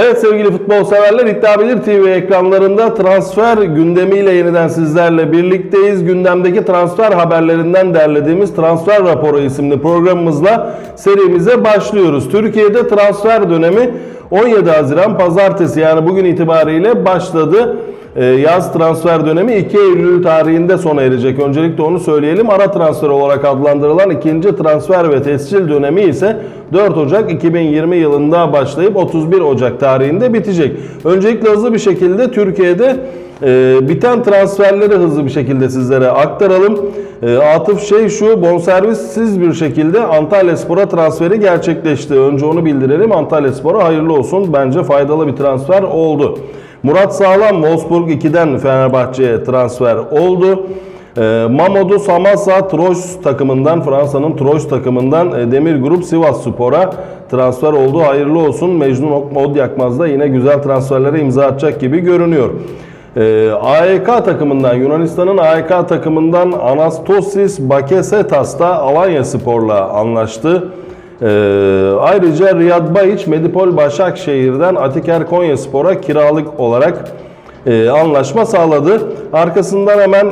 Evet sevgili futbol severler İddia Bilir TV ekranlarında transfer gündemiyle yeniden sizlerle birlikteyiz. Gündemdeki transfer haberlerinden derlediğimiz Transfer Raporu isimli programımızla serimize başlıyoruz. Türkiye'de transfer dönemi 17 Haziran Pazartesi yani bugün itibariyle başladı. Ee, Yaz transfer dönemi 2 Eylül tarihinde sona erecek. Öncelikle onu söyleyelim. Ara transfer olarak adlandırılan ikinci transfer ve tescil dönemi ise 4 Ocak 2020 yılında başlayıp 31 Ocak tarihinde bitecek. Öncelikle hızlı bir şekilde Türkiye'de e, biten transferleri hızlı bir şekilde sizlere aktaralım. E, Atıf şey şu bonservissiz bir şekilde Antalya Spor'a transferi gerçekleşti. Önce onu bildirelim. Antalya Spor'a hayırlı olsun. Bence faydalı bir transfer oldu. Murat Sağlam Wolfsburg 2'den Fenerbahçe'ye transfer oldu. E, Mamadou Samassa Troyes takımından Fransa'nın Troyes takımından e, Demir Grup Sivas Spor'a transfer oldu. Hayırlı olsun. Mecnun Odyakmaz da yine güzel transferlere imza atacak gibi görünüyor. E, AEK takımından Yunanistan'ın AEK takımından Anastosis Bakesetas da Alanya Spor'la anlaştı. Ee, ayrıca Riyad Bayiç Medipol Başakşehir'den Atiker Konyaspor'a kiralık olarak e, anlaşma sağladı. Arkasından hemen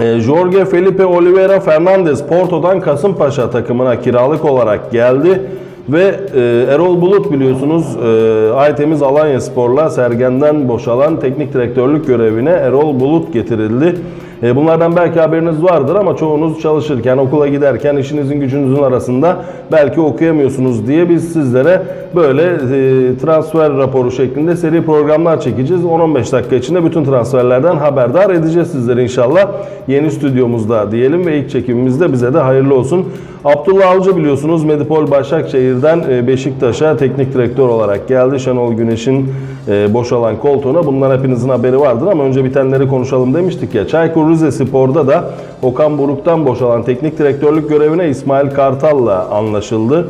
e, Jorge Felipe Oliveira Fernandez Porto'dan Kasımpaşa takımına kiralık olarak geldi. Ve e, Erol Bulut biliyorsunuz e, Aytemiz Alanya Spor'la Sergen'den boşalan teknik direktörlük görevine Erol Bulut getirildi. E, bunlardan belki haberiniz vardır ama çoğunuz çalışırken, okula giderken, işinizin gücünüzün arasında belki okuyamıyorsunuz diye biz sizlere böyle e, transfer raporu şeklinde seri programlar çekeceğiz. 10-15 dakika içinde bütün transferlerden haberdar edeceğiz sizleri inşallah. Yeni stüdyomuzda diyelim ve ilk çekimimizde bize de hayırlı olsun. Abdullah Avcı biliyorsunuz Medipol Başakşehir'den e, Beşiktaş'a teknik direktör olarak geldi. Şenol Güneş'in e, boşalan koltuğuna. Bundan hepinizin haberi vardır ama önce bitenleri konuşalım demiştik ya. Çaykur Rize Spor'da da Okan Buruk'tan boşalan teknik direktörlük görevine İsmail Kartal'la anlaşıldı.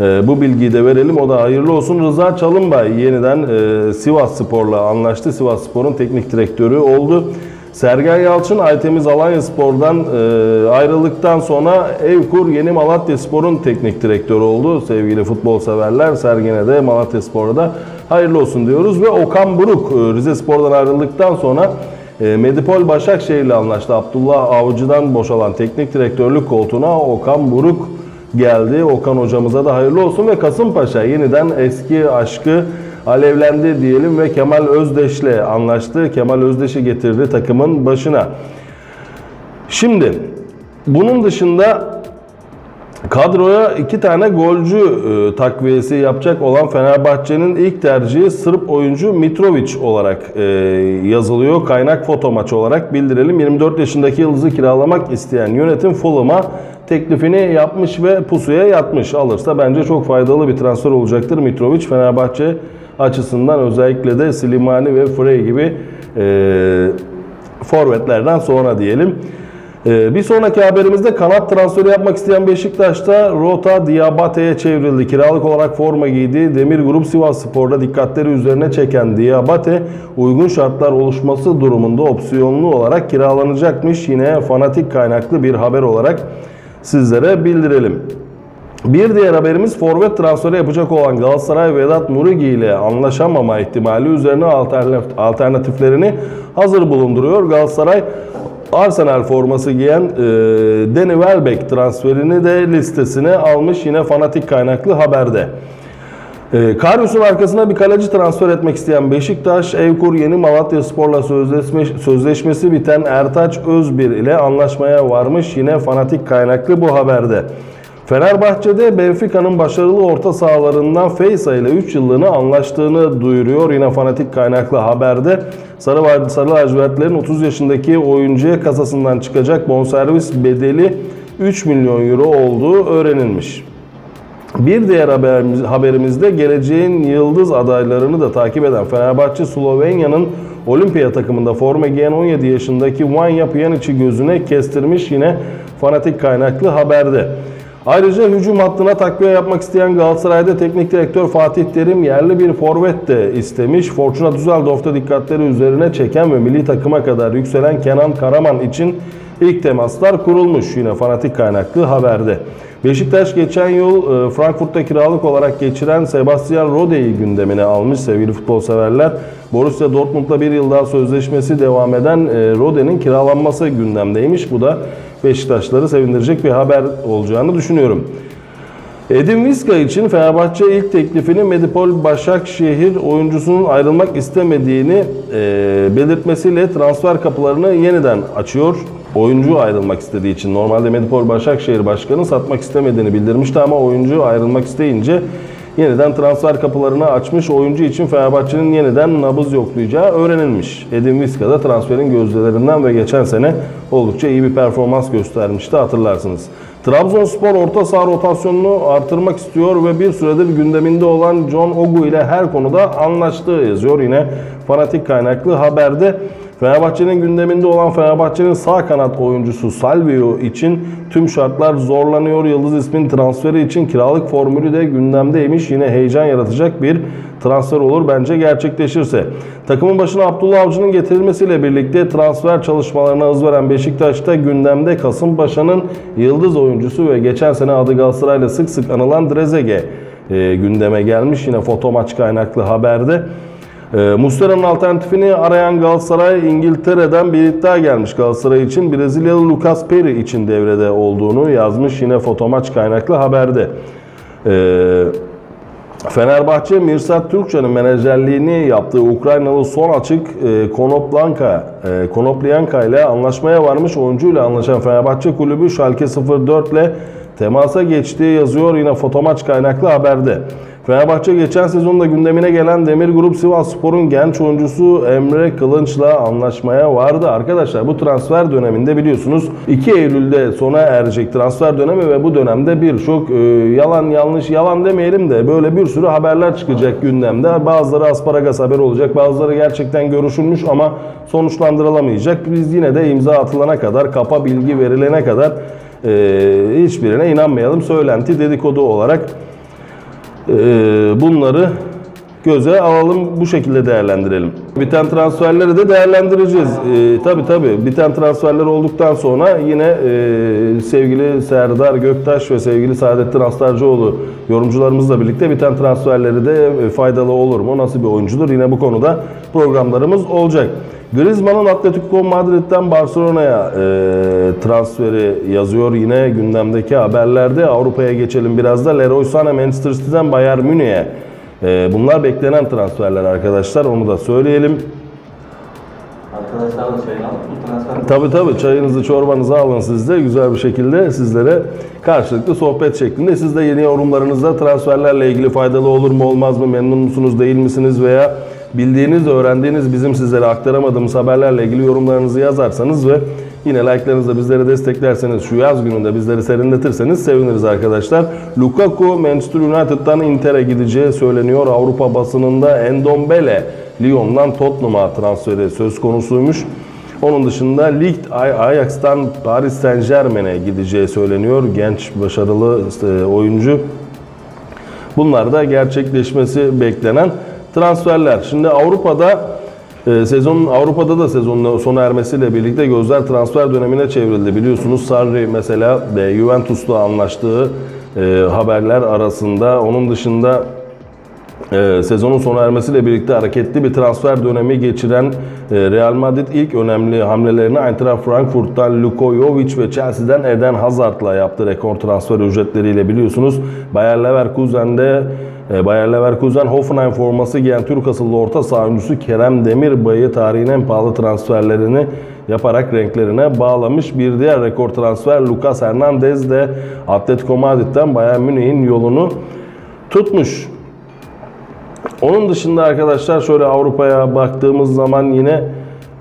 E, bu bilgiyi de verelim. O da hayırlı olsun. Rıza Çalınbay yeniden e, Sivas Spor'la anlaştı. Sivas Spor'un teknik direktörü oldu. Sergen Yalçın Aytemiz Alanya Spor'dan e, ayrıldıktan sonra Evkur Yeni Malatya Spor'un teknik direktörü oldu. Sevgili futbol severler Sergen'e de Malatya Spor'a da hayırlı olsun diyoruz. Ve Okan Buruk e, Rize Spor'dan ayrıldıktan sonra Medipol Başakşehir ile anlaştı. Abdullah Avcı'dan boşalan teknik direktörlük koltuğuna Okan Buruk geldi. Okan hocamıza da hayırlı olsun ve Kasımpaşa yeniden eski aşkı alevlendi diyelim ve Kemal Özdeş'le anlaştı. Kemal Özdeş'i getirdi takımın başına. Şimdi bunun dışında kadroya iki tane golcü e, takviyesi yapacak olan Fenerbahçe'nin ilk tercihi Sırp oyuncu Mitrovic olarak e, yazılıyor. Kaynak foto maçı olarak bildirelim. 24 yaşındaki yıldızı kiralamak isteyen yönetim Fulham'a teklifini yapmış ve pusuya yatmış. Alırsa bence çok faydalı bir transfer olacaktır Mitrovic. Fenerbahçe açısından özellikle de Slimani ve Frey gibi e, forvetlerden sonra diyelim. E, bir sonraki haberimizde kanat transferi yapmak isteyen Beşiktaş'ta Rota Diabate'ye çevrildi. Kiralık olarak forma giydi. Demir Grup Sivas Spor'da dikkatleri üzerine çeken Diabate uygun şartlar oluşması durumunda opsiyonlu olarak kiralanacakmış. Yine fanatik kaynaklı bir haber olarak sizlere bildirelim. Bir diğer haberimiz forvet transferi yapacak olan Galatasaray Vedat Murigi ile anlaşamama ihtimali üzerine alternatiflerini hazır bulunduruyor. Galatasaray Arsenal forması giyen e, Danny Welbeck transferini de listesine almış yine fanatik kaynaklı haberde. E, Karius'un arkasına bir kaleci transfer etmek isteyen Beşiktaş, Evkur Yeni Malatya Spor'la sözleşme, sözleşmesi biten Ertaç Özbir ile anlaşmaya varmış yine fanatik kaynaklı bu haberde. Fenerbahçe'de Benfica'nın başarılı orta sahalarından Feysa ile 3 yıllığına anlaştığını duyuruyor. Yine fanatik kaynaklı haberde Sarı, Sarı lacivertlerin 30 yaşındaki oyuncuya kasasından çıkacak bonservis bedeli 3 milyon euro olduğu öğrenilmiş. Bir diğer haberimiz, haberimizde geleceğin yıldız adaylarını da takip eden Fenerbahçe Slovenya'nın Olimpiya takımında forma giyen 17 yaşındaki Vanya Pjanic'i gözüne kestirmiş yine fanatik kaynaklı haberde. Ayrıca hücum hattına takviye yapmak isteyen Galatasaray'da teknik direktör Fatih Terim yerli bir forvet de istemiş. Fortuna Düsseldorf'ta dikkatleri üzerine çeken ve milli takıma kadar yükselen Kenan Karaman için ilk temaslar kurulmuş yine fanatik kaynaklı haberde. Beşiktaş geçen yıl e, Frankfurt'ta kiralık olarak geçiren Sebastian Rode'yi gündemine almış sevgili futbol severler. Borussia Dortmund'la bir yıl daha sözleşmesi devam eden e, Rode'nin kiralanması gündemdeymiş. Bu da Beşiktaşları sevindirecek bir haber olacağını düşünüyorum. Edin Viska için Fenerbahçe ilk teklifini Medipol Başakşehir oyuncusunun ayrılmak istemediğini e, belirtmesiyle transfer kapılarını yeniden açıyor. Oyuncu ayrılmak istediği için normalde Medipol Başakşehir Başkanı satmak istemediğini bildirmişti ama oyuncu ayrılmak isteyince yeniden transfer kapılarını açmış oyuncu için Fenerbahçe'nin yeniden nabız yoklayacağı öğrenilmiş. Edin Viska da transferin gözdelerinden ve geçen sene oldukça iyi bir performans göstermişti hatırlarsınız. Trabzonspor orta saha rotasyonunu artırmak istiyor ve bir süredir gündeminde olan John Ogu ile her konuda anlaştığı yazıyor yine fanatik kaynaklı haberde. Fenerbahçe'nin gündeminde olan Fenerbahçe'nin sağ kanat oyuncusu Salvio için tüm şartlar zorlanıyor. Yıldız ismin transferi için kiralık formülü de gündemdeymiş. Yine heyecan yaratacak bir transfer olur bence gerçekleşirse. Takımın başına Abdullah Avcı'nın getirilmesiyle birlikte transfer çalışmalarına hız veren Beşiktaş'ta gündemde Kasımpaşa'nın yıldız oyuncusu ve geçen sene adı Galatasaray'la sık sık anılan Drezege e, gündeme gelmiş. Yine foto maç kaynaklı haberde. E, Muslera'nın alternatifini arayan Galatasaray İngiltere'den bir iddia gelmiş Galatasaray için. Brezilyalı Lucas Perry için devrede olduğunu yazmış yine fotomaç kaynaklı haberde. E, Fenerbahçe Mirsat Türkçe'nin menajerliğini yaptığı Ukraynalı son açık e, Konoplanka, e, Konoplyanka ile anlaşmaya varmış oyuncuyla anlaşan Fenerbahçe kulübü Schalke 04 ile temasa geçtiği yazıyor yine fotomaç kaynaklı haberde. Fenerbahçe geçen sezonda gündemine gelen Demir Grup Sivas Spor'un genç oyuncusu Emre Kılınç'la anlaşmaya vardı. Arkadaşlar bu transfer döneminde biliyorsunuz 2 Eylül'de sona erecek transfer dönemi ve bu dönemde birçok e, yalan yanlış yalan demeyelim de böyle bir sürü haberler çıkacak gündemde. Bazıları asparagas haber olacak bazıları gerçekten görüşülmüş ama sonuçlandırılamayacak. Biz yine de imza atılana kadar kapa bilgi verilene kadar e, hiçbirine inanmayalım. Söylenti dedikodu olarak bunları göze alalım bu şekilde değerlendirelim. Biten transferleri de değerlendireceğiz. Ee, tabii tabii biten transferler olduktan sonra yine e, sevgili Serdar Göktaş ve sevgili Saadettin Astarcıoğlu yorumcularımızla birlikte biten transferleri de e, faydalı olur mu? Nasıl bir oyuncudur? Yine bu konuda programlarımız olacak. Griezmann'ın Atletico Madrid'den Barcelona'ya e, transferi yazıyor yine gündemdeki haberlerde. Avrupa'ya geçelim biraz da. Leroy Sané Manchester City'den Bayern Münih'e. E, bunlar beklenen transferler arkadaşlar onu da söyleyelim. Arkadaşlar da çayını alıp bu transfer Tabii tabii çayınızı çorbanızı alın siz de güzel bir şekilde sizlere karşılıklı sohbet şeklinde siz de yeni yorumlarınızda transferlerle ilgili faydalı olur mu olmaz mı memnun musunuz değil misiniz veya bildiğiniz öğrendiğiniz bizim sizlere aktaramadığımız haberlerle ilgili yorumlarınızı yazarsanız ve yine like'larınızla bizleri desteklerseniz şu yaz gününde bizleri serinletirseniz seviniriz arkadaşlar. Lukaku Manchester United'dan Inter'e gideceği söyleniyor. Avrupa basınında Endombele Lyon'dan Tottenham'a transferi söz konusuymuş. Onun dışında Lig Ajax'tan Paris Saint Germain'e gideceği söyleniyor. Genç, başarılı oyuncu. Bunlar da gerçekleşmesi beklenen transferler. Şimdi Avrupa'da e, sezonun Avrupa'da da sezonun sona ermesiyle birlikte gözler transfer dönemine çevrildi. Biliyorsunuz Sarri mesela e, Juventus'la anlaştığı e, haberler arasında. Onun dışında ee, sezonun sona ermesiyle birlikte hareketli bir transfer dönemi geçiren e, Real Madrid ilk önemli hamlelerini Eintracht Frankfurt'tan Luko Jovic ve Chelsea'den Eden Hazard'la yaptı rekor transfer ücretleriyle biliyorsunuz. Bayer Leverkusen'de e, Bayer Leverkusen Hoffenheim forması giyen Türk asıllı orta saha oyuncusu Kerem Demirbay'ı tarihin en pahalı transferlerini yaparak renklerine bağlamış. Bir diğer rekor transfer Lucas Hernandez de Atletico Madrid'den Bayern Münih'in yolunu tutmuş. Onun dışında arkadaşlar şöyle Avrupa'ya baktığımız zaman yine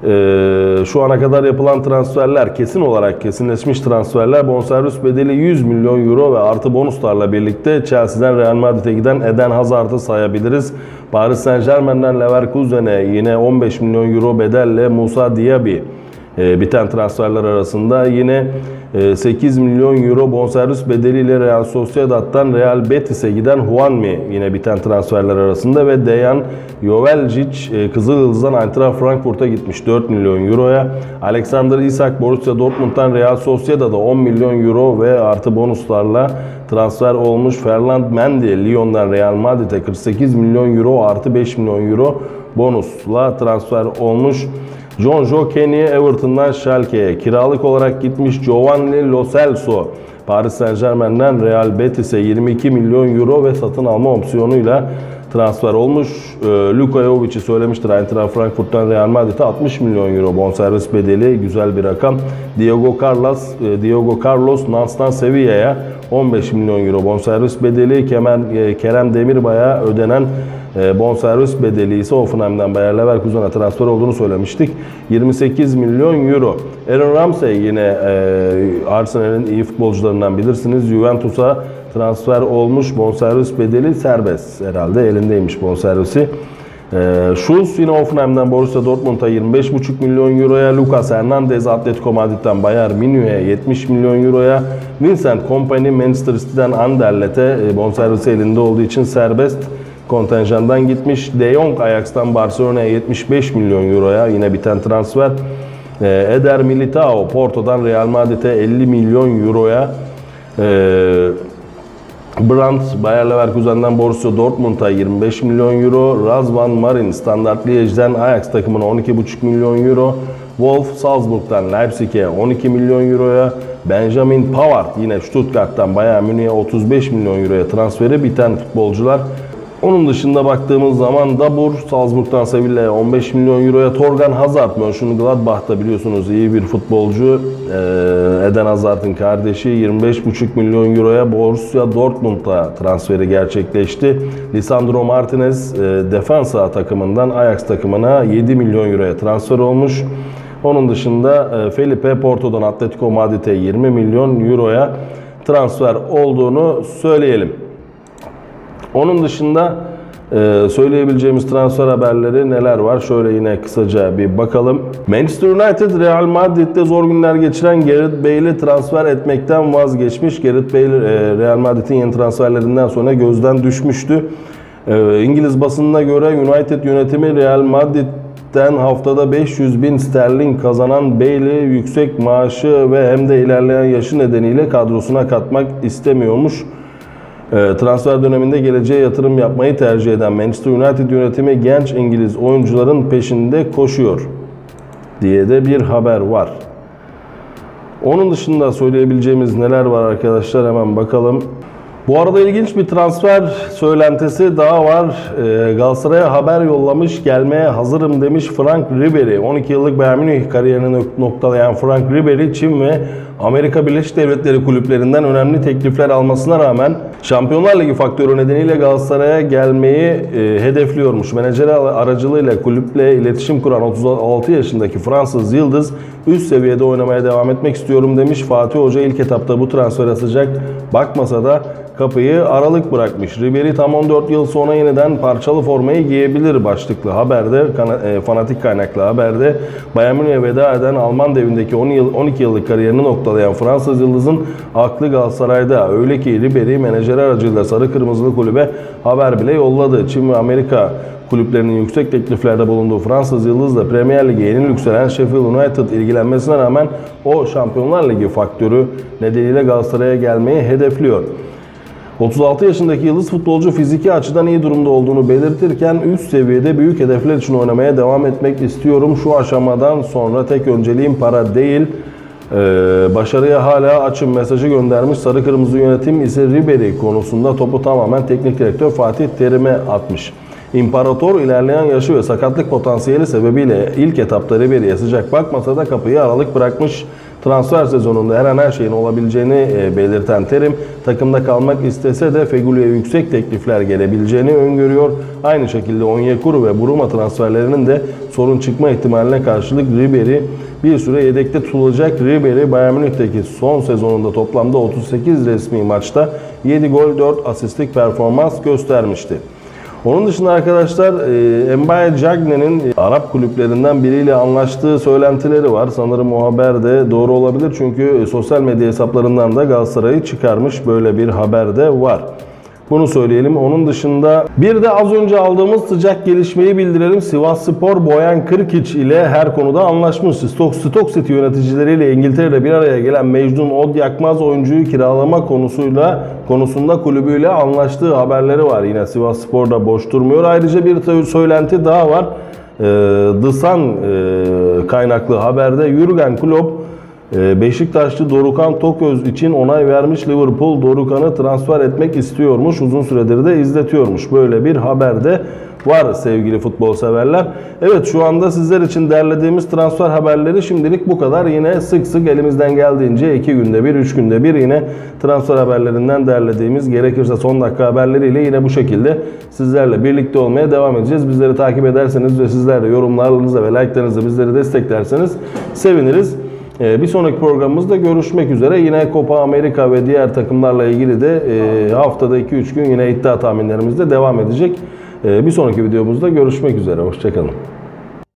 e, şu ana kadar yapılan transferler kesin olarak kesinleşmiş transferler bonservis bedeli 100 milyon euro ve artı bonuslarla birlikte Chelsea'den Real Madrid'e giden Eden Hazard'ı sayabiliriz. Paris Saint Germain'den Leverkusen'e yine 15 milyon euro bedelle Musa Diaby e, biten transferler arasında yine e, 8 milyon euro bonservis bedeliyle Real Sociedad'dan Real Betis'e giden Juanmi yine biten transferler arasında ve Dejan Joveljic e, Kızılyıldız'dan Eintracht Frankfurt'a gitmiş 4 milyon euroya. Alexander Isak Borussia Dortmund'dan Real Sociedad'a 10 milyon euro ve artı bonuslarla transfer olmuş. Ferland Mendy Lyon'dan Real Madrid'e 48 milyon euro artı 5 milyon euro bonusla transfer olmuş. John Joe Kenny Everton'dan Schalke'ye kiralık olarak gitmiş Giovanni Lo Celso Paris Saint Germain'den Real Betis'e 22 milyon euro ve satın alma opsiyonuyla transfer olmuş. Ee, Luka Jovic'i söylemiştir. Eintracht Frankfurt'tan Real Madrid'e 60 milyon euro bonservis bedeli güzel bir rakam. Diego Carlos, e, Diego Carlos Nance'dan Sevilla'ya 15 milyon euro bonservis bedeli. Kemal, e, Kerem Demirbay'a ödenen bonservis bedeli ise Hoffenheim'den Bayer Leverkusen'a transfer olduğunu söylemiştik. 28 milyon euro. Aaron Ramsey yine e, Arsenal'in iyi futbolcularından bilirsiniz. Juventus'a transfer olmuş. Bonservis bedeli serbest herhalde. Elindeymiş bonservisi. Ee, yine Hoffenheim'den Borussia Dortmund'a 25,5 milyon euroya, Lucas Hernandez Atletico Madrid'den Bayern Münih'e 70 milyon euroya, Vincent Kompany Manchester City'den Anderlet'e e, bonservisi elinde olduğu için serbest kontenjandan gitmiş. De Jong Ajax'tan Barcelona'ya 75 milyon euroya yine biten transfer. Ee, Eder Militao Porto'dan Real Madrid'e 50 milyon euroya. Ee, Brandt Bayer Leverkusen'den Borussia Dortmund'a 25 milyon euro, Razvan Marin Standard Liège'den Ajax takımına 12,5 milyon euro, Wolf Salzburg'dan Leipzig'e 12 milyon euroya, Benjamin Pavard yine Stuttgart'tan Bayern Münih'e 35 milyon euroya transferi biten futbolcular. Onun dışında baktığımız zaman Dabur Salzburg'dan Sevilla'ya 15 milyon euroya Torgan Hazard Mönchengladbach'ta biliyorsunuz iyi bir futbolcu. Ee, Eden Hazard'ın kardeşi 25,5 milyon euroya Borussia Dortmund'a transferi gerçekleşti. Lisandro Martinez e, Defensa takımından Ajax takımına 7 milyon euroya transfer olmuş. Onun dışında e, Felipe Porto'dan Atletico Madrid'e 20 milyon euroya transfer olduğunu söyleyelim. Onun dışında e, söyleyebileceğimiz transfer haberleri neler var? Şöyle yine kısaca bir bakalım. Manchester United Real Madrid'de zor günler geçiren Gareth Bale'i transfer etmekten vazgeçmiş. Gareth Bale e, Real Madrid'in yeni transferlerinden sonra gözden düşmüştü. E, İngiliz basınına göre United yönetimi Real Madrid'den haftada 500 bin sterlin kazanan Bale'i yüksek maaşı ve hem de ilerleyen yaşı nedeniyle kadrosuna katmak istemiyormuş. E, Transfer döneminde geleceğe yatırım yapmayı tercih eden Manchester United yönetimi genç İngiliz oyuncuların peşinde koşuyor diye de bir haber var. Onun dışında söyleyebileceğimiz neler var arkadaşlar hemen bakalım. Bu arada ilginç bir transfer söylentisi daha var. Ee, Galatasaray'a haber yollamış, gelmeye hazırım demiş Frank Ribery. 12 yıllık Bayern Münih kariyerini noktalayan Frank Ribery, Çin ve Amerika Birleşik Devletleri kulüplerinden önemli teklifler almasına rağmen Şampiyonlar Ligi faktörü nedeniyle Galatasaray'a gelmeyi e, hedefliyormuş. Menajeri aracılığıyla kulüple iletişim kuran 36 yaşındaki Fransız Yıldız üst seviyede oynamaya devam etmek istiyorum demiş. Fatih Hoca ilk etapta bu transfere sıcak bakmasa da kapıyı aralık bırakmış. Ribery tam 14 yıl sonra yeniden parçalı formayı giyebilir başlıklı haberde, e, fanatik kaynaklı haberde Bayern Münih'e veda eden Alman devindeki 10 yıl, 12 yıllık kariyerini noktalayan Fransız Yıldız'ın aklı Galatasaray'da. Öyle ki Ribery menajeri aracılığıyla Sarı Kırmızılı kulübe haber bile yolladı. Çin ve Amerika kulüplerinin yüksek tekliflerde bulunduğu Fransız Yıldız'la Premier Lig'e yeni yükselen Sheffield United ilgilenmesine rağmen o Şampiyonlar Ligi faktörü nedeniyle Galatasaray'a gelmeyi hedefliyor. 36 yaşındaki yıldız futbolcu fiziki açıdan iyi durumda olduğunu belirtirken üst seviyede büyük hedefler için oynamaya devam etmek istiyorum. Şu aşamadan sonra tek önceliğim para değil, ee, başarıya hala açım mesajı göndermiş. Sarı Kırmızı yönetim ise Ribery konusunda topu tamamen teknik direktör Fatih Terim'e atmış. İmparator ilerleyen yaşı ve sakatlık potansiyeli sebebiyle ilk etapta Ribery'e sıcak bakmasa da kapıyı aralık bırakmış. Transfer sezonunda her an her şeyin olabileceğini e, belirten Terim, takımda kalmak istese de Fegüli'ye yüksek teklifler gelebileceğini öngörüyor. Aynı şekilde Onyekuru ve Buruma transferlerinin de sorun çıkma ihtimaline karşılık Ribery bir süre yedekte tutulacak. Ribery Bayern Münih'teki son sezonunda toplamda 38 resmi maçta 7 gol 4 asistlik performans göstermişti. Onun dışında arkadaşlar e, Mbaye Cagne'nin e, Arap kulüplerinden biriyle anlaştığı söylentileri var. Sanırım o haber de doğru olabilir çünkü e, sosyal medya hesaplarından da Galatasaray'ı çıkarmış böyle bir haber de var. Bunu söyleyelim. Onun dışında bir de az önce aldığımız sıcak gelişmeyi bildirelim. Sivas Spor Boyan Kırkiç ile her konuda anlaşmış. Stoke, Stoke City yöneticileriyle İngiltere'de bir araya gelen Mecnun Od Yakmaz oyuncuyu kiralama konusuyla konusunda kulübüyle anlaştığı haberleri var. Yine Sivas Spor'da boş durmuyor. Ayrıca bir söylenti daha var. Ee, The Sun e, kaynaklı haberde Jurgen Klopp Beşiktaşlı Dorukan Toköz için onay vermiş Liverpool Dorukan'ı transfer etmek istiyormuş. Uzun süredir de izletiyormuş. Böyle bir haber de var sevgili futbol severler. Evet şu anda sizler için derlediğimiz transfer haberleri şimdilik bu kadar. Yine sık sık elimizden geldiğince 2 günde bir, 3 günde bir yine transfer haberlerinden derlediğimiz gerekirse son dakika haberleriyle yine bu şekilde sizlerle birlikte olmaya devam edeceğiz. Bizleri takip ederseniz ve sizler de yorumlarınızla ve like'larınızla bizleri desteklerseniz seviniriz. Ee, Bir sonraki programımızda görüşmek üzere. Yine Copa Amerika ve diğer takımlarla ilgili de e, haftada 2-3 gün yine iddia tahminlerimizde devam edecek. Ee, Bir sonraki videomuzda görüşmek üzere. Hoşçakalın.